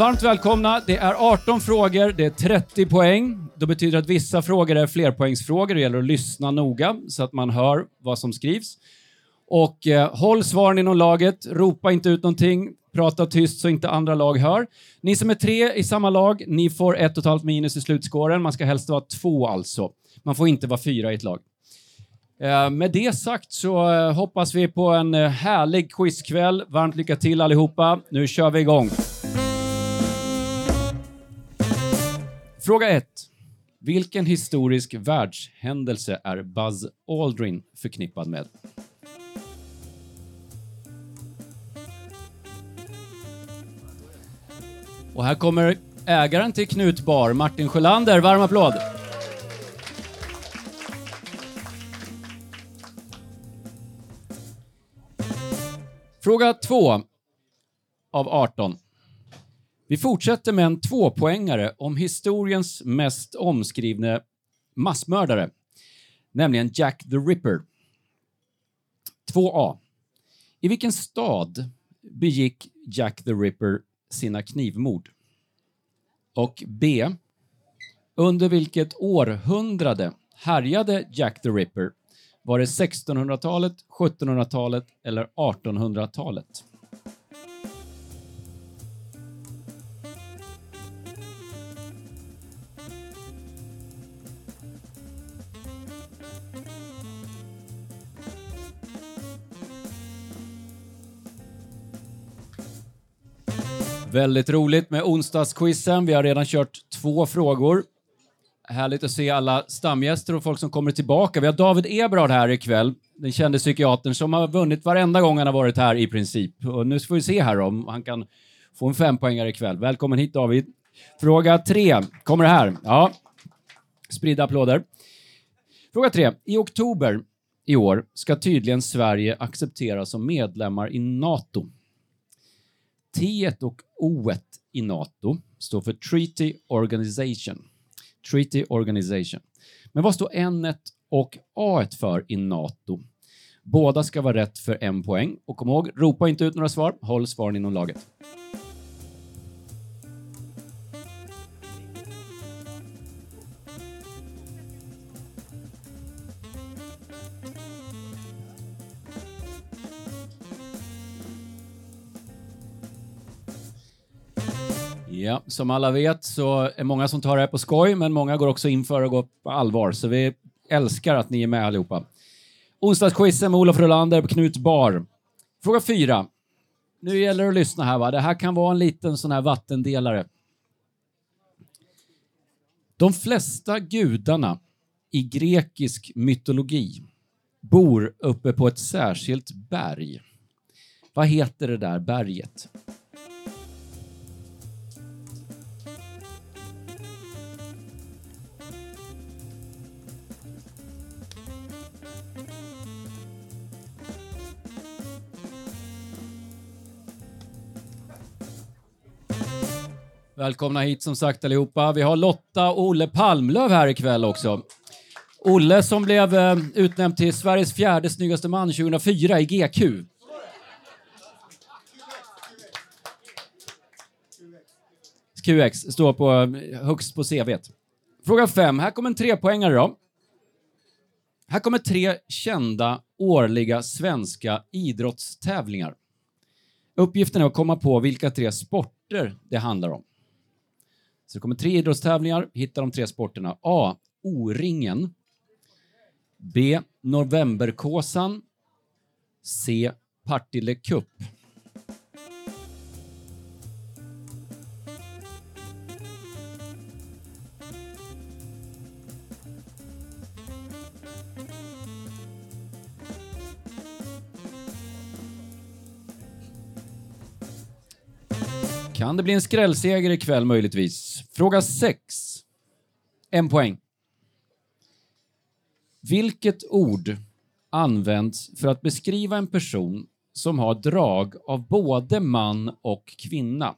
Varmt välkomna. Det är 18 frågor, det är 30 poäng. Det betyder att vissa frågor är flerpoängsfrågor. Det gäller att lyssna noga så att man hör vad som skrivs. Och eh, håll svaren inom laget, ropa inte ut någonting, prata tyst så inte andra lag hör. Ni som är tre i samma lag, ni får ett och ett halvt minus i slutskåren. Man ska helst vara två alltså. Man får inte vara fyra i ett lag. Eh, med det sagt så eh, hoppas vi på en eh, härlig quizkväll. Varmt lycka till allihopa. Nu kör vi igång. Fråga 1. Vilken historisk världshändelse är Buzz Aldrin förknippad med? Och här kommer ägaren till Knutbar, Martin Sjölander. Varm applåd! Fråga 2 av 18. Vi fortsätter med en tvåpoängare om historiens mest omskrivne massmördare, nämligen Jack the Ripper. 2A. I vilken stad begick Jack the Ripper sina knivmord? Och B. Under vilket århundrade härjade Jack the Ripper? Var det 1600-talet, 1700-talet eller 1800-talet? Väldigt roligt med onsdagsquizen. Vi har redan kört två frågor. Härligt att se alla stamgäster och folk som kommer tillbaka. Vi har David Eberhard här ikväll, den kände psykiatern som har vunnit varenda gång han har varit här i princip. Och nu får vi se här om han kan få en fempoängare ikväll. Välkommen hit David. Fråga tre kommer här. Ja, spridda applåder. Fråga tre. I oktober i år ska tydligen Sverige accepteras som medlemmar i NATO. T och O i NATO står för Treaty Organization. Treaty Organization. Men vad står N och A för i NATO? Båda ska vara rätt för en poäng. Och kom ihåg, ropa inte ut några svar. Håll svaren inom laget. Ja, som alla vet så är många som tar det här på skoj, men många går också in för att gå på allvar. Så vi älskar att ni är med allihopa. Onsdagsquizen med Olof Rolander på Knut Bar. Fråga fyra. Nu gäller det att lyssna här. Va? Det här kan vara en liten sån här vattendelare. De flesta gudarna i grekisk mytologi bor uppe på ett särskilt berg. Vad heter det där berget? Välkomna hit som sagt allihopa. Vi har Lotta och Olle Palmlöv här ikväll också. Olle som blev eh, utnämnd till Sveriges fjärde snyggaste man 2004 i GQ. QX står på, eh, högst på cv. Fråga fem. Här kommer en trepoängare då. Här kommer tre kända årliga svenska idrottstävlingar. Uppgiften är att komma på vilka tre sporter det handlar om. Så det kommer tre idrottstävlingar. Hitta de tre sporterna. A. O-ringen. B. Novemberkåsan. C. Partille Cup. Kan det bli en skrällseger ikväll möjligtvis? Fråga 6. En poäng. Vilket ord används för att beskriva en person som har drag av både man och kvinna?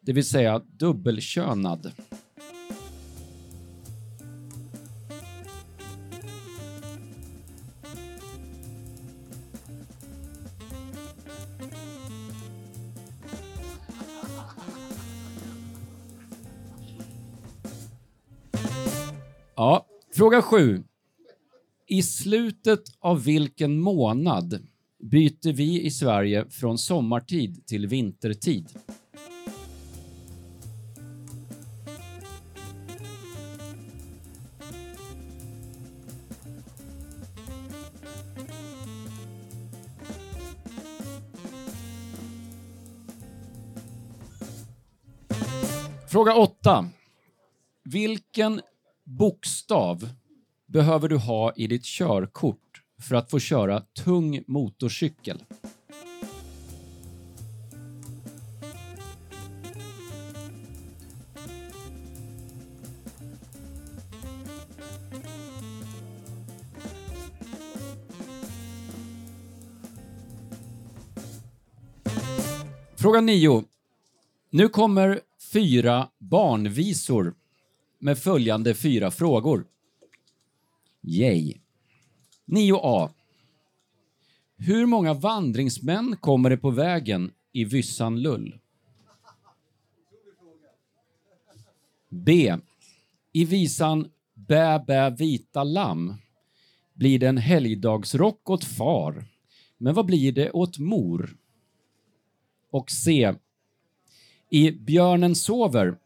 Det vill säga dubbelkönad. Ja, fråga sju. I slutet av vilken månad byter vi i Sverige från sommartid till vintertid? Fråga 8. Vilken bokstav behöver du ha i ditt körkort för att få köra tung motorcykel? Fråga 9. Nu kommer fyra barnvisor med följande fyra frågor. Yay. 9a. Hur många vandringsmän kommer det på vägen i Vyssan Lull? B. I visan Bä bä vita lamm blir det en helgdagsrock åt far. Men vad blir det åt mor? Och C. I Björnen sover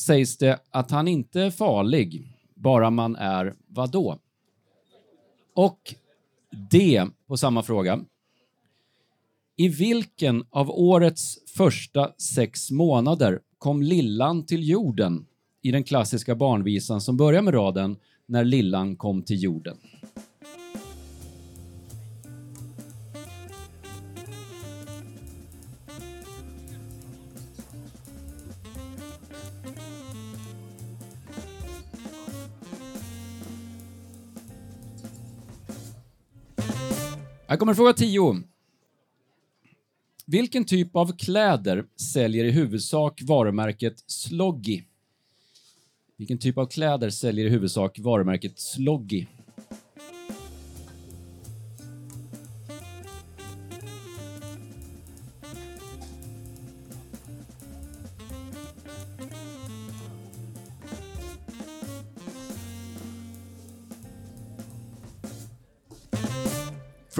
sägs det att han inte är farlig, bara man är vadå? Och D på samma fråga. I vilken av årets första sex månader kom Lillan till jorden i den klassiska barnvisan som börjar med raden När Lillan kom till jorden? Här kommer fråga 10. Vilken typ av kläder säljer i huvudsak varumärket Sloggy? Vilken typ av kläder säljer i huvudsak varumärket Sloggy?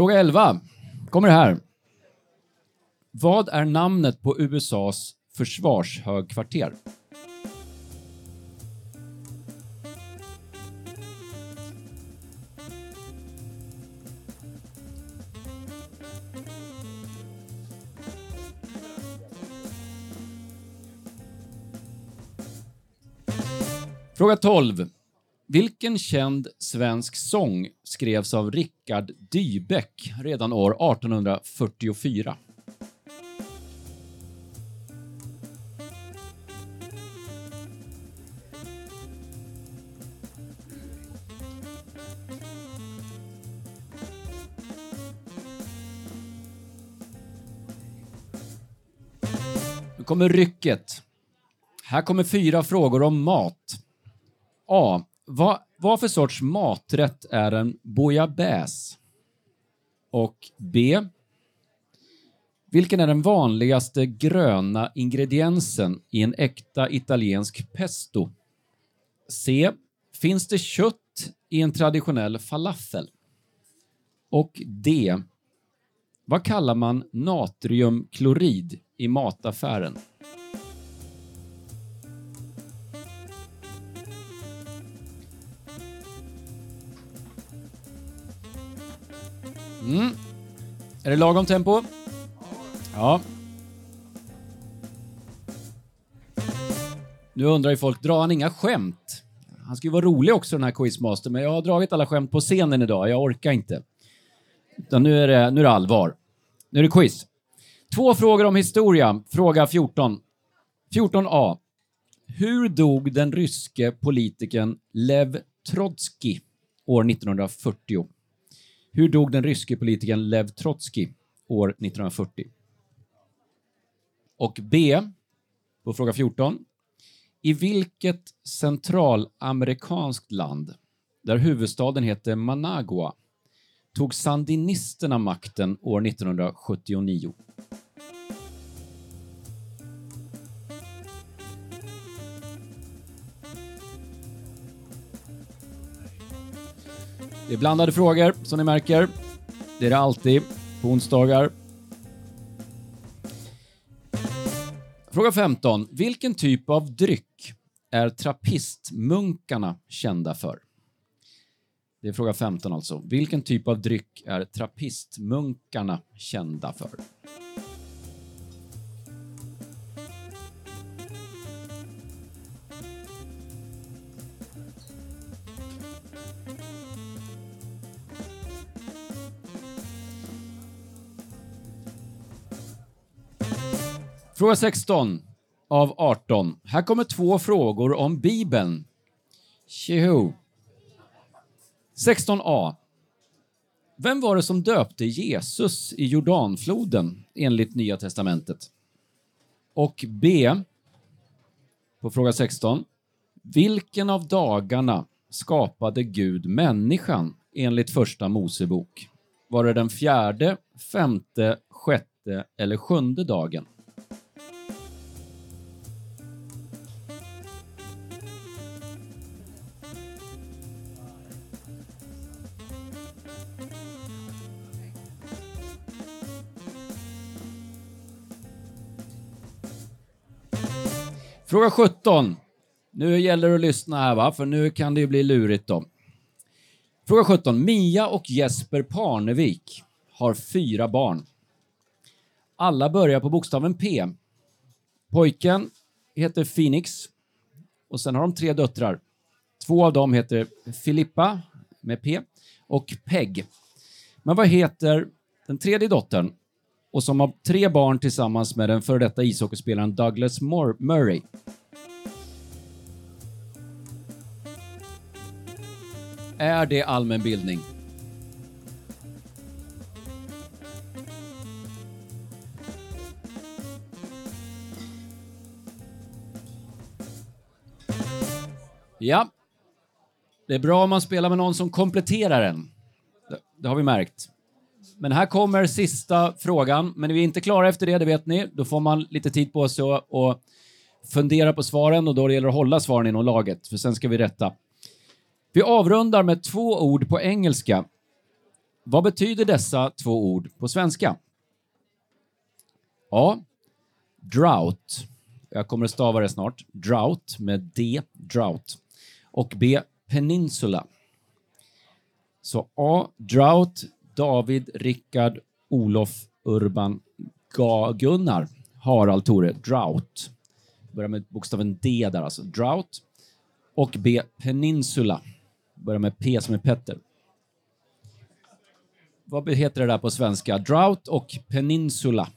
Fråga 11. Kommer det här. Vad är namnet på USAs försvarshögkvarter? Fråga 12. Vilken känd svensk sång skrevs av Rickard Dybeck redan år 1844? Nu kommer rycket. Här kommer fyra frågor om mat. A. Vad, vad för sorts maträtt är en bouillabaisse? Och B. Vilken är den vanligaste gröna ingrediensen i en äkta italiensk pesto? C. Finns det kött i en traditionell falafel? Och D. Vad kallar man natriumklorid i mataffären? Mm. Är det lagom tempo? Ja. Nu undrar ju folk, drar han inga skämt? Han ska ju vara rolig också den här quizmaster, men jag har dragit alla skämt på scenen idag. Jag orkar inte. Utan nu är det, nu är det allvar. Nu är det quiz. Två frågor om historia. Fråga 14. 14a. Hur dog den ryske politikern Lev Trotskij år 1940? Hur dog den ryske politikern Lev Trotskij år 1940? Och B, på fråga 14. I vilket centralamerikanskt land, där huvudstaden heter Managua, tog sandinisterna makten år 1979? Det är blandade frågor, som ni märker. Det är det alltid på onsdagar. Fråga 15. Vilken typ av dryck är trappistmunkarna kända för? Det är fråga 15 alltså. Vilken typ av dryck är trappistmunkarna kända för? Fråga 16 av 18. Här kommer två frågor om Bibeln. Tjoho! 16a. Vem var det som döpte Jesus i Jordanfloden enligt Nya testamentet? Och B. På fråga 16. Vilken av dagarna skapade Gud människan enligt Första Mosebok? Var det den fjärde, femte, sjätte eller sjunde dagen? Fråga 17. Nu gäller det att lyssna här, va? för nu kan det ju bli lurigt. då. Fråga 17. Mia och Jesper Parnevik har fyra barn. Alla börjar på bokstaven P. Pojken heter Phoenix och sen har de tre döttrar. Två av dem heter Filippa med P och Peg. Men vad heter den tredje dottern och som har tre barn tillsammans med den före detta ishockeyspelaren Douglas Murray. Är det allmänbildning? Ja. Det är bra om man spelar med någon som kompletterar en. Det, det har vi märkt. Men här kommer sista frågan, men vi är inte klara efter det, det vet ni. Då får man lite tid på sig att fundera på svaren och då gäller det att hålla svaren inom laget, för sen ska vi rätta. Vi avrundar med två ord på engelska. Vad betyder dessa två ord på svenska? A. Drought. Jag kommer att stava det snart. Drought med D. Drought. Och B. Peninsula. Så A. Drought David, Rickard, Olof, Urban, Ga Gunnar, Harald, Tore, Drought. Börjar med bokstaven D där alltså. Drought. Och B. Peninsula. Börjar med P som är Petter. Vad heter det där på svenska? Drought och Peninsula.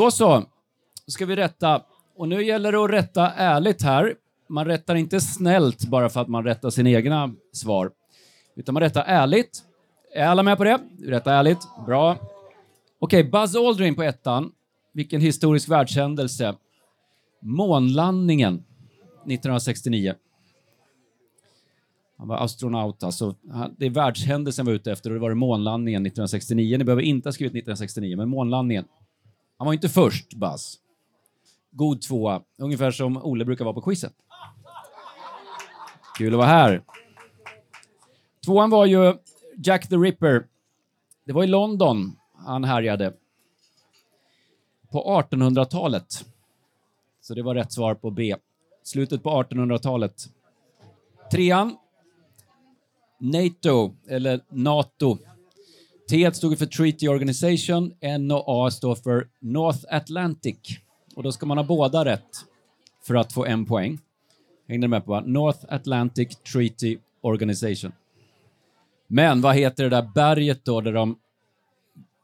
Då så, då ska vi rätta. Och nu gäller det att rätta ärligt här. Man rättar inte snällt bara för att man rättar sina egna svar, utan man rättar ärligt. Är alla med på det? Rätta ärligt. Bra. Okej, okay, Buzz Aldrin på ettan. Vilken historisk världshändelse. Månlandningen 1969. Han var astronaut, alltså. Det är världshändelsen vi var ute efter och det var månlandningen 1969. Ni behöver inte ha skrivit 1969, men månlandningen. Han var inte först, Buzz. God tvåa. Ungefär som Ole brukar vara på quizet. Kul att vara här. Tvåan var ju Jack the Ripper. Det var i London han härjade. På 1800-talet. Så det var rätt svar på B. Slutet på 1800-talet. Trean. NATO, eller NATO. T stod för Treaty Organization, N och A står för North Atlantic. Och då ska man ha båda rätt för att få en poäng. Hängde ni med på va? North Atlantic Treaty Organization. Men vad heter det där berget då där de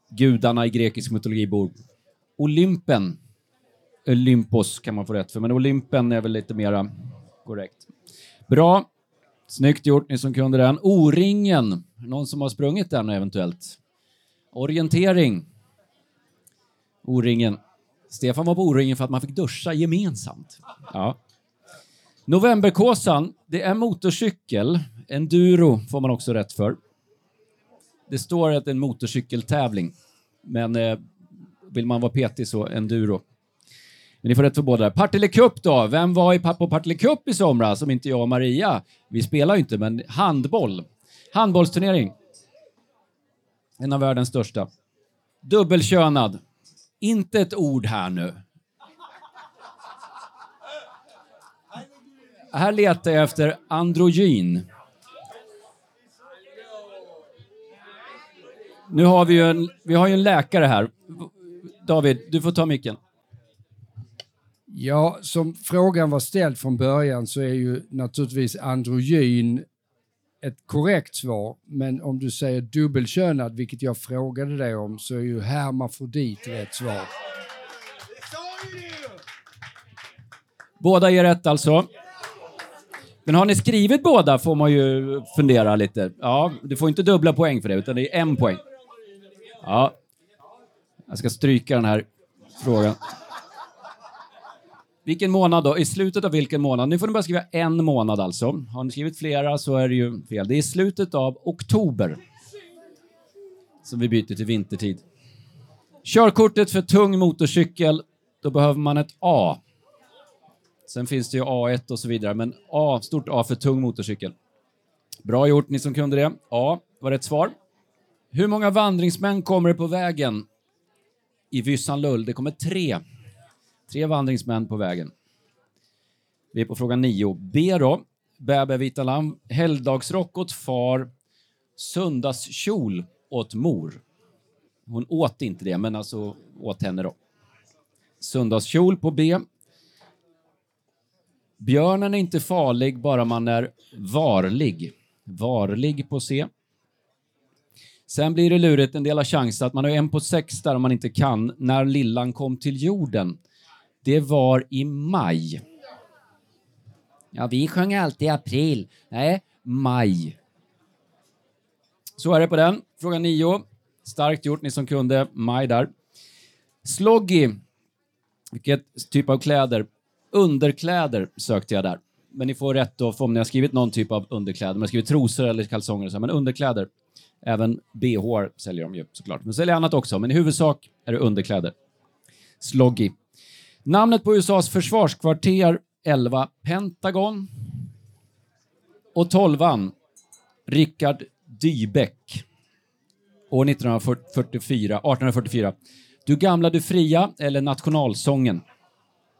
gudarna i grekisk mytologi bor? Olympen. Olympos kan man få rätt för, men Olympen är väl lite mera korrekt. Bra. Snyggt gjort, ni som kunde den. O-ringen. Någon som har sprungit den eventuellt? Orientering. O-ringen. Stefan var på O-ringen för att man fick duscha gemensamt. Ja. Novemberkåsan, det är motorcykel. Enduro får man också rätt för. Det står att det är en motorcykeltävling, men eh, vill man vara petig så enduro. Men ni får rätt för båda. Partille Cup då? Vem var i, på Partille Cup i somras som inte jag och Maria? Vi spelar ju inte, men handboll. Handbollsturnering. En av världens största. Dubbelkönad. Inte ett ord här nu. Här letar jag efter androgyn. Nu har vi ju en, vi har ju en läkare här. David, du får ta micken. Ja, som frågan var ställd från början så är ju naturligtvis androgyn ett korrekt svar. Men om du säger dubbelkönad, vilket jag frågade dig om, så är ju hermafrodit rätt svar. Båda ger rätt alltså. Men har ni skrivit båda får man ju fundera lite. Ja, du får inte dubbla poäng för det, utan det är en poäng. Ja. Jag ska stryka den här frågan. Vilken månad då? I slutet av vilken månad? Nu får ni bara skriva en månad alltså. Har ni skrivit flera så är det ju fel. Det är i slutet av oktober som vi byter till vintertid. Körkortet för tung motorcykel, då behöver man ett A. Sen finns det ju A1 och så vidare, men A, stort A för tung motorcykel. Bra gjort ni som kunde det. A var rätt svar. Hur många vandringsmän kommer det på vägen i Vyssanlull? Det kommer tre. Tre vandringsmän på vägen. Vi är på fråga 9. B då. Bäbe vita lamm. Helgdagsrock åt far. Söndagskjol åt mor. Hon åt inte det, men alltså åt henne då. Söndagskjol på B. Björnen är inte farlig, bara man är varlig. Varlig på C. Sen blir det lurigt, en del har chans att man har en på sex där om man inte kan. När lillan kom till jorden. Det var i maj. Ja, vi sjöng alltid april. Nej, maj. Så är det på den. Fråga nio. Starkt gjort, ni som kunde. Maj där. Sloggy. Vilket typ av kläder? Underkläder sökte jag där. Men ni får rätt då om ni har skrivit någon typ av underkläder. Man har skrivit trosor eller kalsonger så, men underkläder. Även bh säljer de ju såklart. Men säljer annat också, men i huvudsak är det underkläder. Sloggy. Namnet på USAs försvarskvarter 11 Pentagon. Och 12 Richard Dybeck. År 1944, 1844. Du gamla, du fria eller nationalsången.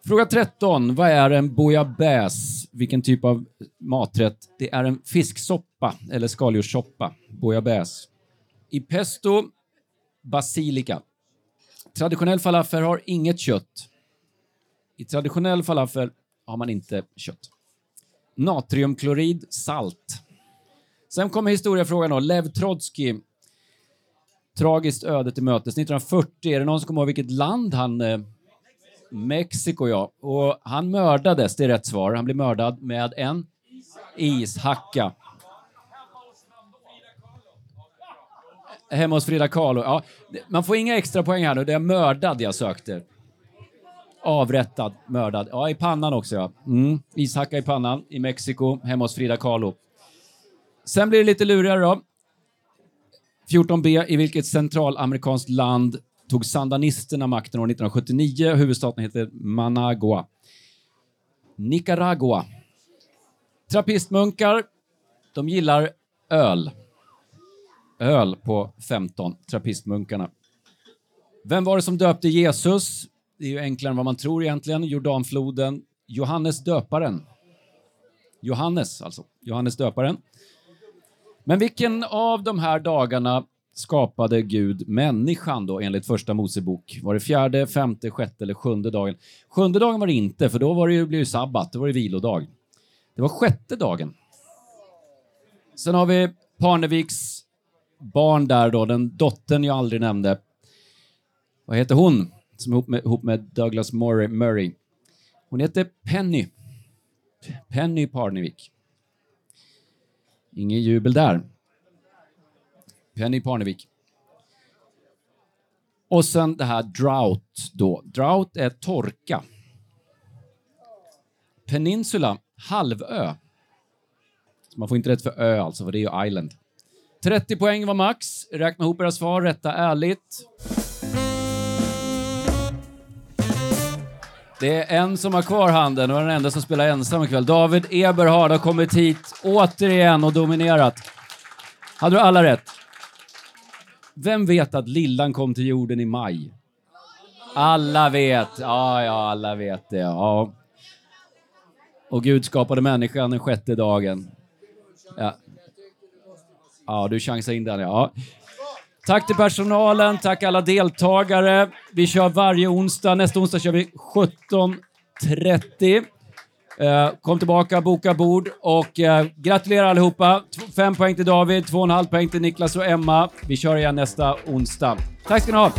Fråga 13. Vad är en bouillabaisse? Vilken typ av maträtt? Det är en fisksoppa eller skaldjurssoppa. Bouillabaisse. I pesto, basilika. Traditionell falafel har inget kött. I traditionell falafel har man inte kött. Natriumklorid, salt. Sen kommer historiefrågan då. Lev Trotsky. Tragiskt öde till mötes. 1940, är det någon som kommer ihåg vilket land han... Eh, Mexiko, ja. Och han mördades, det är rätt svar. Han blev mördad med en ishacka. Hemma hos Frida Kahlo. Ja, man får inga extra poäng här nu. Det är mördad jag sökte. Avrättad, mördad. Ja, i pannan också ja. Mm. Ishacka i pannan i Mexiko, hemma hos Frida Kahlo. Sen blir det lite lurigare då. 14b. I vilket centralamerikanskt land tog sandanisterna makten år 1979? Huvudstaten heter Managua. Nicaragua. Trappistmunkar, de gillar öl. Öl på 15, trappistmunkarna. Vem var det som döpte Jesus? Det är ju enklare än vad man tror egentligen. Jordanfloden. Johannes döparen. Johannes alltså. Johannes döparen. Men vilken av de här dagarna skapade Gud människan då enligt första Mosebok? Var det fjärde, femte, sjätte eller sjunde dagen? Sjunde dagen var det inte, för då var det ju, blev det sabbat, då var det vilodag. Det var sjätte dagen. Sen har vi Parneviks barn där då, den dottern jag aldrig nämnde. Vad heter hon? Som är ihop med, ihop med Douglas Murray, Murray. Hon heter Penny. Penny Parnevik. Ingen jubel där. Penny Parnevik. Och sen det här drought då. Drought är torka. Peninsula halvö. Så man får inte rätt för ö alltså, för det är ju island. 30 poäng var max. Räkna ihop era svar, rätta ärligt. Det är en som har kvar handen och den enda som spelar ensam ikväll. David Eberhard har kommit hit återigen och dominerat. Hade du alla rätt? Vem vet att lillan kom till jorden i maj? Alla vet. Ja, ja, alla vet det. Ja. Och Gud skapade människan den sjätte dagen. Ja, ja du chansar in den, ja. Tack till personalen, tack alla deltagare. Vi kör varje onsdag. Nästa onsdag kör vi 17.30. Eh, kom tillbaka, boka bord och eh, gratulerar allihopa. Fem poäng till David, två och en halv poäng till Niklas och Emma. Vi kör igen nästa onsdag. Tack ska ni ha!